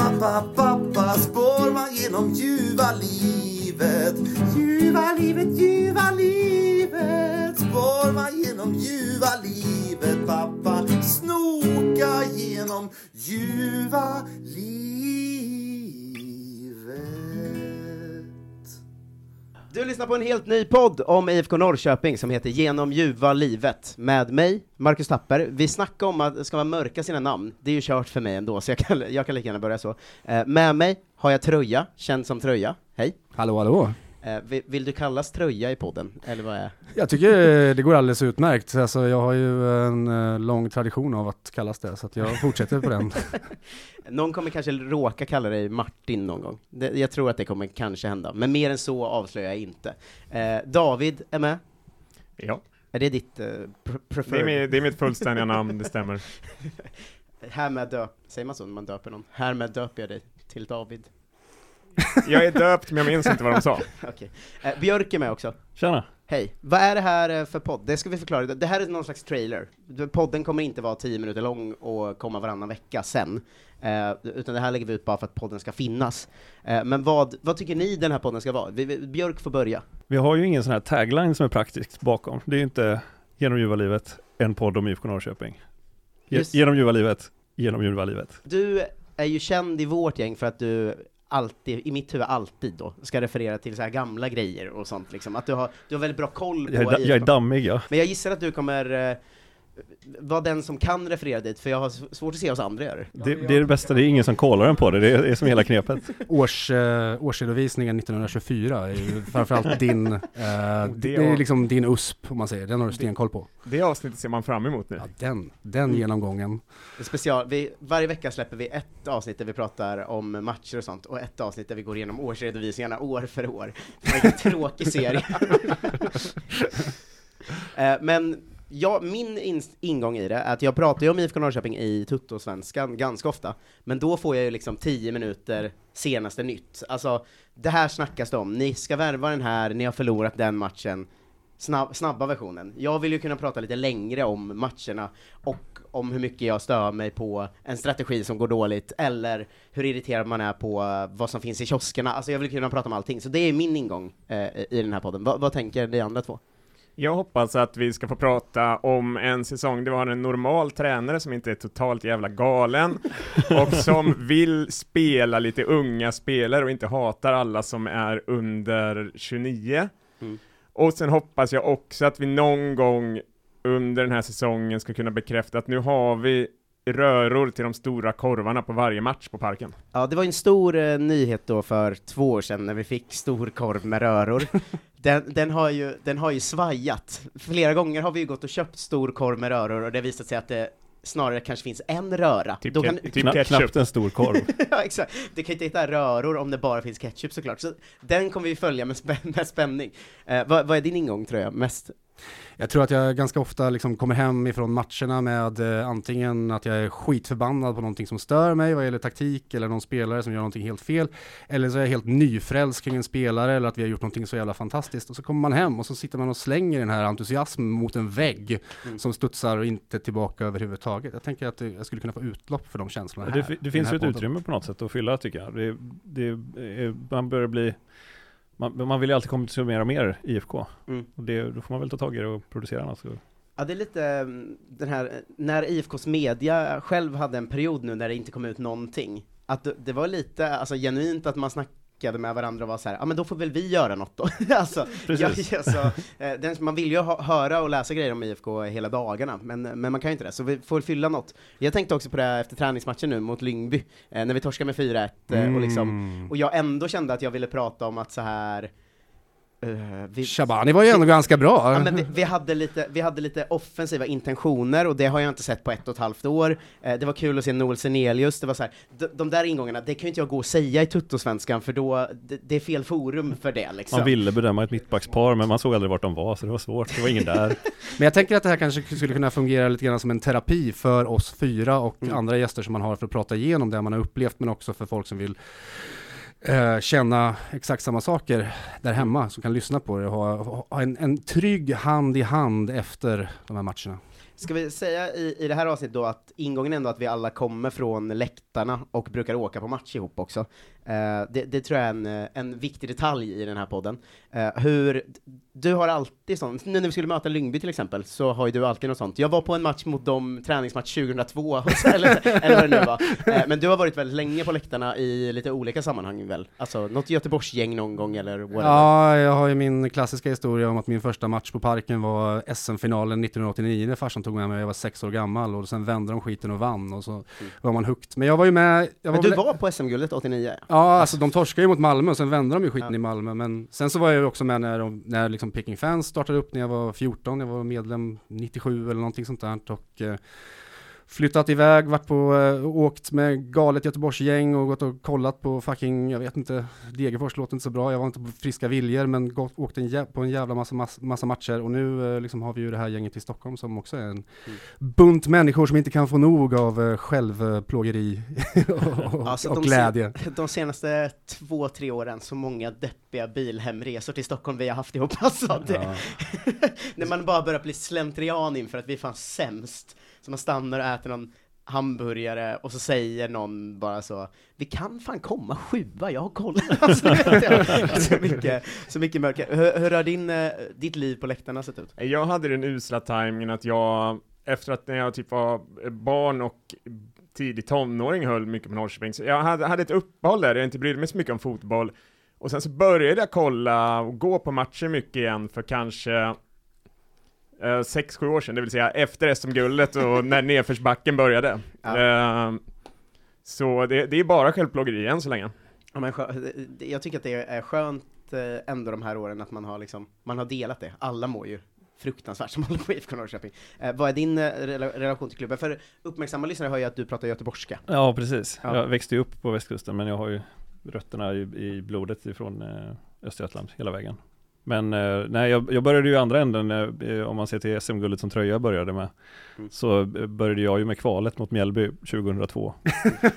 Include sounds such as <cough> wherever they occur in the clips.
pappa, pappa spår man genom ljuva livet. Ljuva livet, ljuva livet spår man genom ljuva livet. Pappa, snoka genom ljuva livet. Du lyssnar på en helt ny podd om IFK Norrköping som heter Genom ljuva livet med mig, Marcus Tapper. Vi snackade om att det ska man mörka sina namn, det är ju kört för mig ändå, så jag kan, jag kan lika gärna börja så. Eh, med mig har jag Tröja, känd som Tröja. Hej! Hallå, hallå. Eh, vill, du kallas Tröja i podden, eller vad är Jag tycker det går alldeles utmärkt. Alltså, jag har ju en eh, lång tradition av att kallas det, så att jag fortsätter på den. <laughs> Någon kommer kanske råka kalla dig Martin någon gång. Det, jag tror att det kommer kanske hända, men mer än så avslöjar jag inte. Eh, David är med. Ja, Är det ditt det är, preferred? mitt, det är mitt fullständiga namn, det stämmer. <laughs> Härmed döp, säger man så när man döper någon? Härmed döper jag dig till David. Jag är döpt, men jag minns inte vad de sa. <laughs> Okej. Eh, Björk är med också. Tjena! Hej. Vad är det här eh, för podd? Det ska vi förklara. Det här är någon slags trailer. Du, Podden kommer inte vara 10 minuter lång och komma varannan vecka sen. Eh, utan det här lägger vi ut bara för att podden ska finnas. Eh, men vad, vad tycker ni den här podden ska vara? Vi, vi, Björk får börja. Vi har ju ingen sån här tagline som är praktisk bakom. Det är ju inte genom ljuva livet, en podd om IFK Norrköping. Ge- Just- Genom ljuva livet, genom ljuva livet. Du är ju känd i vårt gäng för att du alltid, i mitt huvud alltid då, ska referera till så här gamla grejer och sånt liksom. Att du har, du har väldigt bra koll på Jag är, jag är dammig ja. Men jag gissar att du kommer eh, vara den som kan referera dit, för jag har svårt att se oss andra göra det. Det, det är det bästa, det är ingen som kollar den på det, det är, det är som hela knepet. <laughs> Års, eh, årsredovisningen 1924 är ju framförallt din, eh, <laughs> det, Det är liksom din USP om man säger, den har du stenkoll på. Det avsnittet ser man fram emot nu. Ja, den, den Mm. genomgången. Special, vi, varje vecka släpper vi ett avsnitt där vi pratar om matcher och sånt, och ett avsnitt där vi går igenom årsredovisningarna år för år. Vilken tråkig serie. <laughs> Eh, Men ja, min in, ingång i det är att jag pratar ju om IFK Norrköping i Tuttosvenskan ganska ofta, men då får jag ju liksom 10 minuter senaste nytt. Alltså, det här snackas det om, ni ska värva den här, ni har förlorat den matchen. Snabb, snabba versionen. Jag vill ju kunna prata lite längre om matcherna och om hur mycket jag stör mig på en strategi som går dåligt, eller hur irriterad man är på vad som finns i kioskerna. Alltså jag vill kunna prata om allting, så det är min ingång eh, i den här podden. Va, vad tänker ni andra två? Jag hoppas att vi ska få prata om en säsong där vi har en normal tränare som inte är totalt jävla galen <laughs> och som vill spela lite unga spelare och inte hatar alla som är under 29. Mm. Och sen hoppas jag också att vi någon gång under den här säsongen ska kunna bekräfta att nu har vi röror till de stora korvarna på varje match på Parken. Ja, det var en stor eh, nyhet då för två år sedan när vi fick stor korv med röror. <laughs> Den, den, har ju, den har ju svajat. Flera gånger har vi ju gått och köpt stor korv med röror och det har visat sig att det snarare kanske finns en röra. Typ, Då kan, typ Kna, ketchup. knappt en stor korv. <laughs> ja, exakt. Du kan inte hitta röror om det bara finns ketchup såklart. Så den kommer vi följa med, spän- <laughs> med spänning. Eh, vad, vad är din ingång tror jag, mest? Jag tror att jag ganska ofta liksom kommer hem ifrån matcherna med eh, antingen att jag är skitförbannad på någonting som stör mig vad gäller taktik eller någon spelare som gör någonting helt fel. Eller så är jag helt nyfrälst kring en spelare eller att vi har gjort någonting så jävla fantastiskt. Och så kommer man hem och så sitter man och slänger den här entusiasmen mot en vägg Mm. som studsar och inte tillbaka överhuvudtaget. Jag tänker att det, jag skulle kunna få utlopp för de känslorna Det, här. det den finns ju ett podden. utrymme på något sätt att fylla tycker jag. Det, det, är- man börjar bli, man, man vill ju alltid konsumera mer IFK. Mm. Och det, då får man väl ta tag i det och producera något. Så. Ja, det är lite mm, den här, när IFKs media själv hade en period nu när det inte kom ut någonting, att det- var lite, alltså genuint att man snackade med varandra och var så här, ja men då får väl vi göra något då. <laughs> alltså, Precis. Ja, <laughs> alltså, eh, den, man vill ju ha, höra och läsa grejer om IFK hela dagarna, men, men man kan ju inte det, så vi får fylla något. Jag tänkte också på det efter träningsmatchen nu mot Lyngby, eh, när vi torskade med 4-1, eh, och liksom, Mm. och jag ändå kände att jag ville prata om att så här eh, vi, Shabani var ju ändå ganska bra. Ja, men vi, vi, hade lite, vi hade lite offensiva intentioner och det har jag inte sett på ett och ett halvt år. Eh, det var kul att se Noel Senelius, det var så här, de, de där ingångarna, det kan ju inte jag gå och säga i tuttosvenskan för då, det, det är fel forum för det liksom. Man ville bedöma ett mittbackspar men man såg aldrig vart de var så det var svårt. Det var ingen där. <laughs> Men jag tänker att det här kanske skulle kunna fungera lite grann som en terapi för oss fyra och Mm. andra gäster som man har för att prata igenom det man har upplevt, men också för folk som vill eh, känna exakt samma saker där hemma, som kan lyssna på det och ha, ha en, en trygg hand i hand efter de här matcherna. Ska vi säga i, i det här avsnittet då att ingången är ändå att vi alla kommer från läktarna och brukar åka på match ihop också. Eh, det, det tror jag är en, en viktig detalj i den här podden. Eh, hur, du har alltid sånt, nu när vi skulle möta Lyngby till exempel, så har ju du alltid något sånt. Jag var på en match mot dem, träningsmatch 2002, eller, <laughs> eller vad det nu var. Eh, men du har varit väldigt länge på läktarna i lite olika sammanhang väl? Alltså, något Göteborgsgäng någon gång eller whatever? Ja, jag har ju min klassiska historia om att min första match på Parken var SM-finalen 1989 när farsan tog med mig, jag var sex år gammal och sen vände de skiten och vann och så var man hooked. Men jag var ju med... Jag Men du väl- var på SM-guldet 89? Ja, alltså de torskade ju mot Malmö och sen vände de ju skiten Ja. i Malmö. Men sen så var jag ju också med när, de, när liksom Peking Fans startade upp när jag var 14. Jag var medlem 97 eller någonting sånt där. Och eh, flyttat iväg, varit på, eh, åkt med galet Göteborgsgäng och gått och kollat på fucking, jag vet inte, Degerfors låter inte så bra. Jag var inte på friska viljor men gått, åkt en på en jävla massa, massa, matcher. Och nu eh, liksom har vi ju det här gänget i Stockholm som också är en bunt människor som inte kan få nog av eh, självplågeri och, <laughs> och, Alltså, och de glädje. De senaste två, tre åren, så många deppiga bilhemresor till Stockholm vi har haft ihop. Alltså, det, Ja. <laughs> när man bara börjar bli slentrian inför att vi är fan sämst. Så man stannar och äter någon hamburgare och så säger någon bara så, vi kan fan komma sjua, jag har koll. <laughs> Alltså, alltså, så, mycket, så mycket mörker. Hur, hur har din, eh, ditt liv på läktarna sett ut? Jag hade den usla tajmingen att jag, efter att när jag typ var barn och tidig tonåring höll mycket på Norrköping, så jag hade, hade ett uppehåll där, jag inte brydde mig så mycket om fotboll. Och sen så började jag kolla och gå på matcher mycket igen för kanske eh, sex, sju år sedan, det vill säga efter SM-guldet och <laughs> när nedförsbacken började. Ja. Eh, så det, det är bara självplågeri än så länge. Ja, men jag tycker att det är skönt eh, ändå de här åren att man har liksom, man har delat det. Alla mår ju fruktansvärt som håller på IFK Norrköping. Eh, vad är din eh, rela- relation till klubben? För uppmärksamma lyssnare hör ju att du pratar göteborgska. Ja, precis. Ja. Jag växte ju upp på västkusten, men jag har ju rötterna i, i blodet ifrån eh, Östergötland hela vägen. Men eh, nej, jag, jag började ju i andra änden, eh, om man ser till SM-guldet som Tröja började med, Mm. så eh, började jag ju med kvalet mot Mjällby 2002.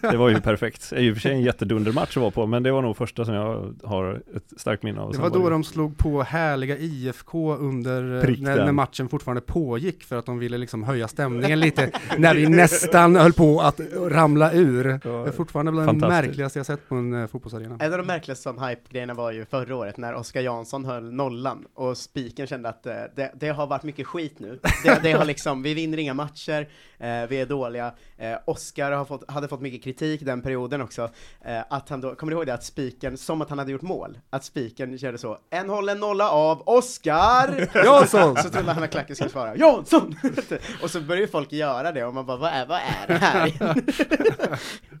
det var ju <laughs> perfekt. Det är ju i och för sig en jättedundermatch att vara på, men det var nog första som jag har ett starkt minne av. Det var då ju- de slog på härliga IFK under, eh, när, när matchen fortfarande pågick för att de ville liksom höja stämningen lite, när vi nästan höll på att ramla ur. Det är fortfarande bland det märkligaste jag sett på en fotbollsarena. En av de märkligaste sån hype-grejerna var ju förra året när Oskar Jansson höll nollan och spiken kände att eh, det, det har varit mycket skit nu. Det, det har liksom, vi vinner inga matcher, eh, vi är dåliga. Eh, Oskar har fått, hade fått mycket kritik den perioden också. Eh, att han då, kommer du ihåg det? Att spiken, som att han hade gjort mål, att spiken körde så, en hållen nolla av Oskar! Jansson! Så trodde han att klacken skulle svara Jansson! <laughs> och så börjar ju folk göra det och man bara, vad är, vad är det här?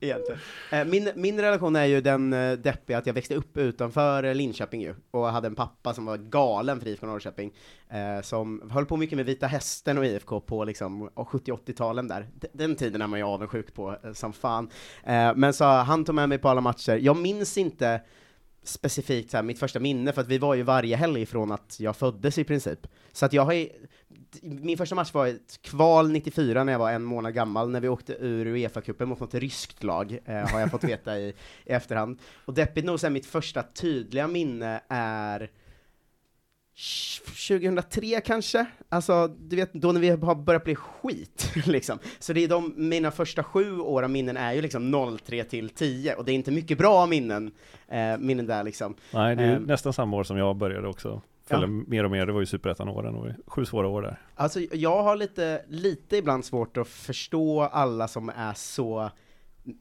<laughs> Egentligen. Min, min relation är ju den deppiga att jag växte upp utanför Linköping ju, och hade en pappa som var galen för IFK Norrköping, eh, som höll på mycket med Vita Hästen och IFK på liksom 70-80-talen där. Den tiden är man ju avundsjuk på eh, som fan. Eh, men så han tog med mig på alla matcher. Jag minns inte specifikt så här, mitt första minne, för att vi var ju varje helg från att jag föddes i princip. Så att jag har ju, min första match var ett kval 94 när jag var en månad gammal, när vi åkte ur Uefa-cupen mot något ryskt lag, eh, har jag fått veta i, i efterhand. Och deppigt nog så är mitt första tydliga minne är 2003 kanske? Alltså, du vet, då när vi har börjat bli skit, <laughs> liksom. Så det är de, mina första sju år av minnen är ju liksom 03 till 10, och det är inte mycket bra minnen, eh, minnen där liksom. Nej, det är Ehm. nästan samma år som jag började också. Följa mer och mer, det var ju superettan-åren och sju svåra år där. Alltså, jag har lite, lite ibland svårt att förstå alla som är så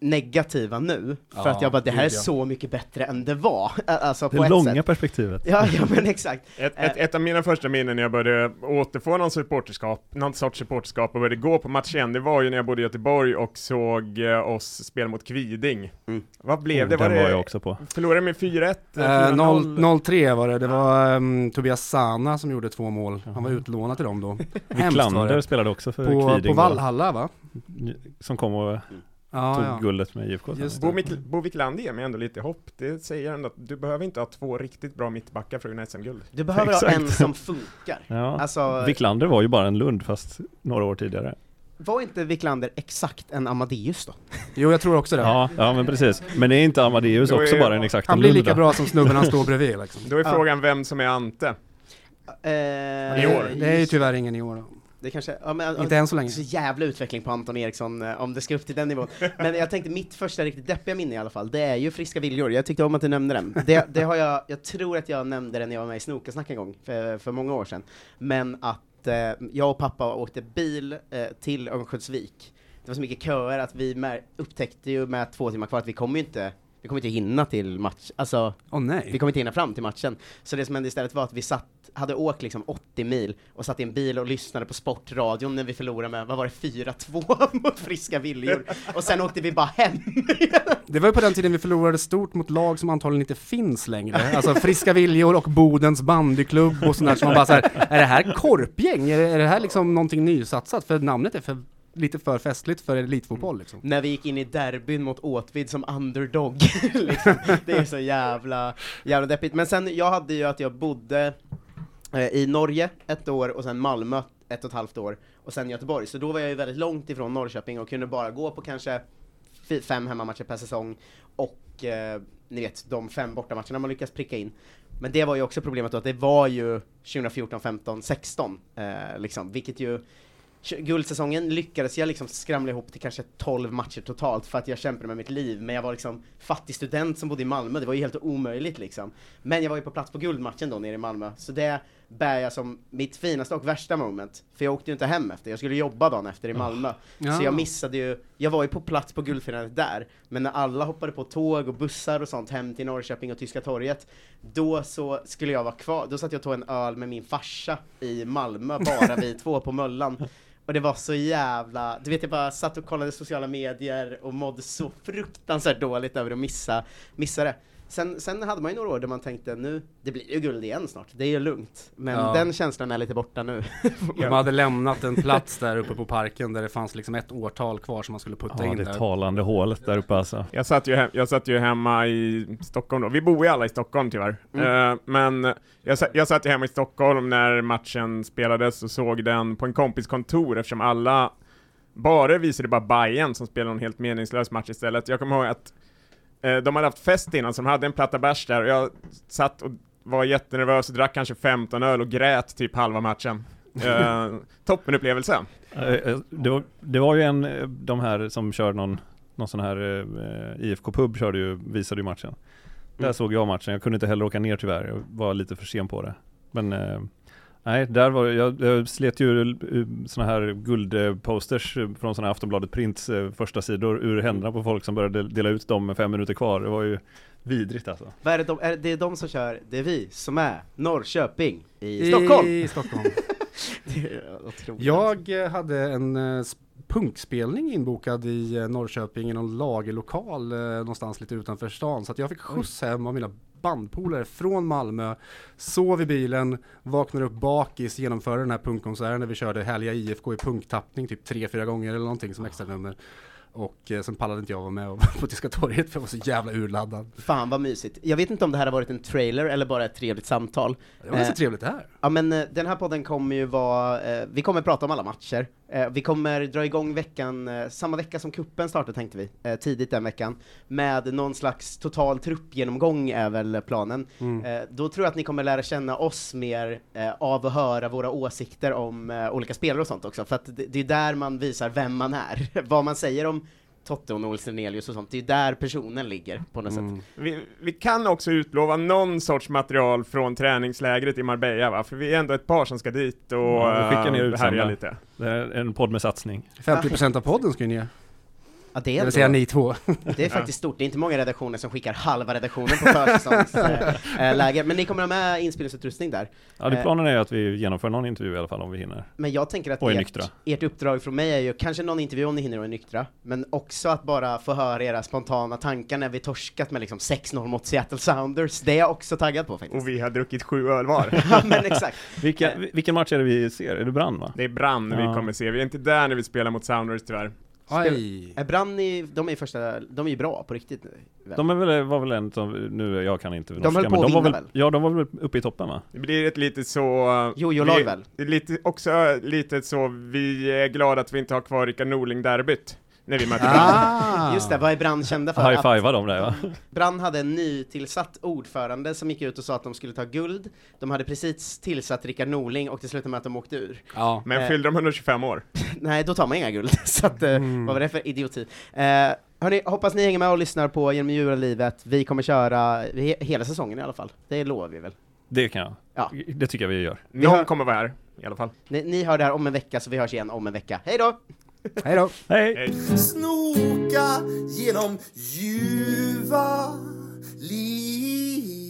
negativa nu, för Ja, att jag bara, det här är så mycket bättre än det var, <laughs> alltså på Det ett långa sätt. perspektivet. Ja, ja men exakt. <laughs> Ett, ett, ett av mina första minnen när jag började återfå någon supporterskap, någon sorts supporterskap och började gå på match igen, det var ju när jag bodde i Göteborg och såg eh, oss spela mot Kviding. Mm. Vad blev Oh, det? Var den var det jag också på. Förlorade med 4-1? Eh, 4-0? 0 03 var det, det var um, Tobias Sana som gjorde två mål. Han var utlånad till dem då. Wiklander det. spelade också för På, Kviding. på. Valhalla va? Som kom och Ja, tog ja. guldet med IFK. Bo, Wiklander ger mig ändå lite hopp. Det säger ändå att du behöver inte ha två riktigt bra mittbackar för att vinna SM-guld. Du behöver ha Exakt. en som funkar. Ja. Alltså, Wiklander var ju bara en Lund fast några år tidigare. var inte Wiklander exakt en Amadeus då? Jo, jag tror också det. Ja, ja men precis. Men det är inte Amadeus är- också bara en exakt Han blir lika bra som snubben han står bredvid liksom. Då är Ja. frågan vem som är Ante. Eh, I år. Det är ju tyvärr ingen i år då. Det kanske, ja, men, Inte än så länge. Så jävla utveckling på Anton Eriksson eh, om det ska upp till den nivån. <laughs> Men jag tänkte mitt första riktigt deppiga minne i alla fall, det är ju Friska Viljor. Jag tyckte om att du nämnde den. Det, det har jag, jag tror att jag nämnde den när jag var med i Snokasnack en gång, för, för många år sedan. Men att eh, jag och pappa åkte bil eh, till Örnsköldsvik. Det var så mycket köer att vi upptäckte ju med två timmar kvar att vi kommer ju inte vi kommer inte hinna till match, alltså Åh nej. vi kommer inte hinna fram till matchen. Så det som hände istället var att vi satt, hade åkt liksom 80 mil och satt i en bil och lyssnade på sportradion när vi förlorade med, vad var det, 4-2 <laughs> mot friska viljor. Och sen åkte vi bara hem. Det var ju på den tiden vi förlorade stort mot lag som antagligen inte finns längre. Alltså Friska Viljor och Bodens bandyklubb och sånt där som man bara så här, är det här korpgäng? Är det, är det här liksom någonting nysatsat? För namnet är för, lite för festligt för elitfotboll liksom. när vi gick in i derbyn mot Åtvid som underdog. <laughs> liksom. Det är så jävla, jävla deppigt. Men sen, jag hade ju att jag bodde eh, i Norge ett år och sen Malmö ett och ett halvt år och sen Göteborg. Så då var jag ju väldigt långt ifrån Norrköping och kunde bara gå på kanske fem hemmamatcher per säsong och eh, ni vet, de fem bortamatcherna man lyckas pricka in. Men det var ju också problemet då, att det var ju 2014, 15, 16, eh, liksom, vilket ju Guldsäsongen lyckades jag liksom skramla ihop till kanske 12 matcher totalt för att jag kämpade med mitt liv, men jag var liksom fattig student som bodde i Malmö, det var ju helt omöjligt liksom. Men jag var ju på plats på guldmatchen då nere i Malmö, så det bär jag som mitt finaste och värsta moment, för jag åkte ju inte hem efter, jag skulle jobba dagen efter i Malmö. Ja. Så jag missade ju, jag var ju på plats på guldfirandet där, men när alla hoppade på tåg och bussar och sånt hem till Norrköping och Tyska torget, då så skulle jag vara kvar, då satt jag och tog en öl med min farsa i Malmö, bara vi två på Möllan. Och det var så jävla, du vet jag bara satt och kollade sociala medier och mådde så fruktansvärt dåligt över att missa, missa det. Sen, sen hade man ju några år där man tänkte nu, det blir ju guld igen snart, det är ju lugnt. Men Ja. den känslan är lite borta nu. <laughs> De hade lämnat en plats där uppe på parken där det fanns liksom ett årtal kvar som man skulle putta Ja, in det där. talande hålet där uppe alltså. Jag satt, ju hem, jag satt ju hemma i Stockholm då. Vi bor ju alla i Stockholm tyvärr. Mm. Eh, men jag, sa- jag satt ju hemma i Stockholm när matchen spelades och såg den på en kompis kontor eftersom alla bara visade bara Bayern som spelade en helt meningslös match istället. Jag kommer ihåg att de hade haft fest innan, så de hade en platta bärs där och jag satt och var jättenervös och drack kanske 15 öl och grät typ halva matchen. <laughs> Eh, toppenupplevelse. Eh, eh, Det var, det var ju en, eh, de här som kör någon, någon sån här eh, IFK-pub körde ju, visade ju matchen. Där Mm. såg jag matchen, jag kunde inte heller åka ner tyvärr, jag var lite för sen på det. Men eh, nej, där var jag, jag slet ju såna här guldposters eh, från såna här Aftonbladet Prints eh, första sidor ur händerna på folk som började dela ut dem med fem minuter kvar. Det var ju vidrigt alltså. Vad är det, de, är det de som kör, det är vi som är Norrköping i, Stockholm! I Stockholm. <laughs> Det är otroligt. Jag eh, hade en punkspelning inbokad i Norrköping i någon lagerlokal eh, någonstans lite utanför stan. Så att jag fick skjuts hem av mina bandpolare från Malmö, sov i bilen, vaknade upp bakis, genomförde den här punkkonserten där vi körde Härliga IFK i punktappning typ tre, fyra gånger eller någonting som extra nummer. Och eh, sen pallade inte jag vara med och- <laughs> på Tyska torget för jag var så jävla urladdad. Fan vad mysigt. Jag vet inte om det här har varit en trailer eller bara ett trevligt samtal. Det var så Eh, trevligt det här. Ja men eh, den här podden kommer ju vara, eh, vi kommer prata om alla matcher. Eh, vi kommer dra igång veckan, eh, samma vecka som kuppen startar tänkte vi, eh, tidigt den veckan, med någon slags total truppgenomgång är väl planen. Mm. Eh, då tror jag att ni kommer lära känna oss mer eh, av att höra våra åsikter om eh, olika spelare och sånt också, för att det, det är där man visar vem man är. <laughs> Vad man säger om Totte och Olsen Nelius och sånt, det är där personen ligger på något sätt. Mm. Vi, vi kan också utlova någon sorts material från träningslägret i Marbella va? För vi är ändå ett par som ska dit och eh, härja lite. Det är en podd med satsning. 50% av podden ska ju ner. Ja, det, är Det vill ändå- säga ni två. det är faktiskt stort, det är inte många redaktioner som skickar halva redaktionen på försäsongsläger, men ni kommer ha med inspelningsutrustning där. Ja, det Eh. planen är att vi genomför någon intervju i alla fall om vi hinner. Men jag tänker att ert, ert uppdrag från mig är ju kanske någon intervju om ni hinner och är nyktra, men också att bara få höra era spontana tankar när vi torskat med liksom 6-0 mot Seattle Sounders. Det är jag också taggad på faktiskt. Och vi har druckit sju öl var. <laughs> ja men exakt. Vilka, vilken match är det vi ser? Är det Brann va? Det är Brann vi Ja. kommer se. Vi är inte där när vi spelar mot Sounders tyvärr. Aj. Är Branny, de är ju första, de är ju bra på riktigt nu. väl? De är väl, var väl en som, nu jag kan inte norska, höll på men de var väl, väl? Ja, de var väl uppe i toppen va? Det blir ett lite så... Jojo-lag väl? det är Lite, också lite så, vi är glada att vi inte har kvar Rickard Norling-derbyt. När vi mötte Brann. Ah. Just det, vad är Brann kända för? High Att fivea dem där va? Brann hade en nytillsatt ordförande som gick ut och sa att de skulle ta guld. De hade precis tillsatt Rickard Norling och det slutade med att de åkte ur. Ja. Men fyllde de 125 år? <laughs> Nej, då tar man inga guld. <laughs> Så att, eh, Mm. vad var det för idioti? Eh, hörni, hoppas ni hänger med och lyssnar på Genom djura livet. Vi kommer köra he- hela säsongen i alla fall. Det lovar vi väl. Det kan jag. Ja. Det tycker jag vi gör. Någon kommer vara här, i alla fall. Ni, ni hör det här om en vecka, så vi hörs igen om en vecka. Hej då! Hej då. Hej. Snoka genom ljuva livet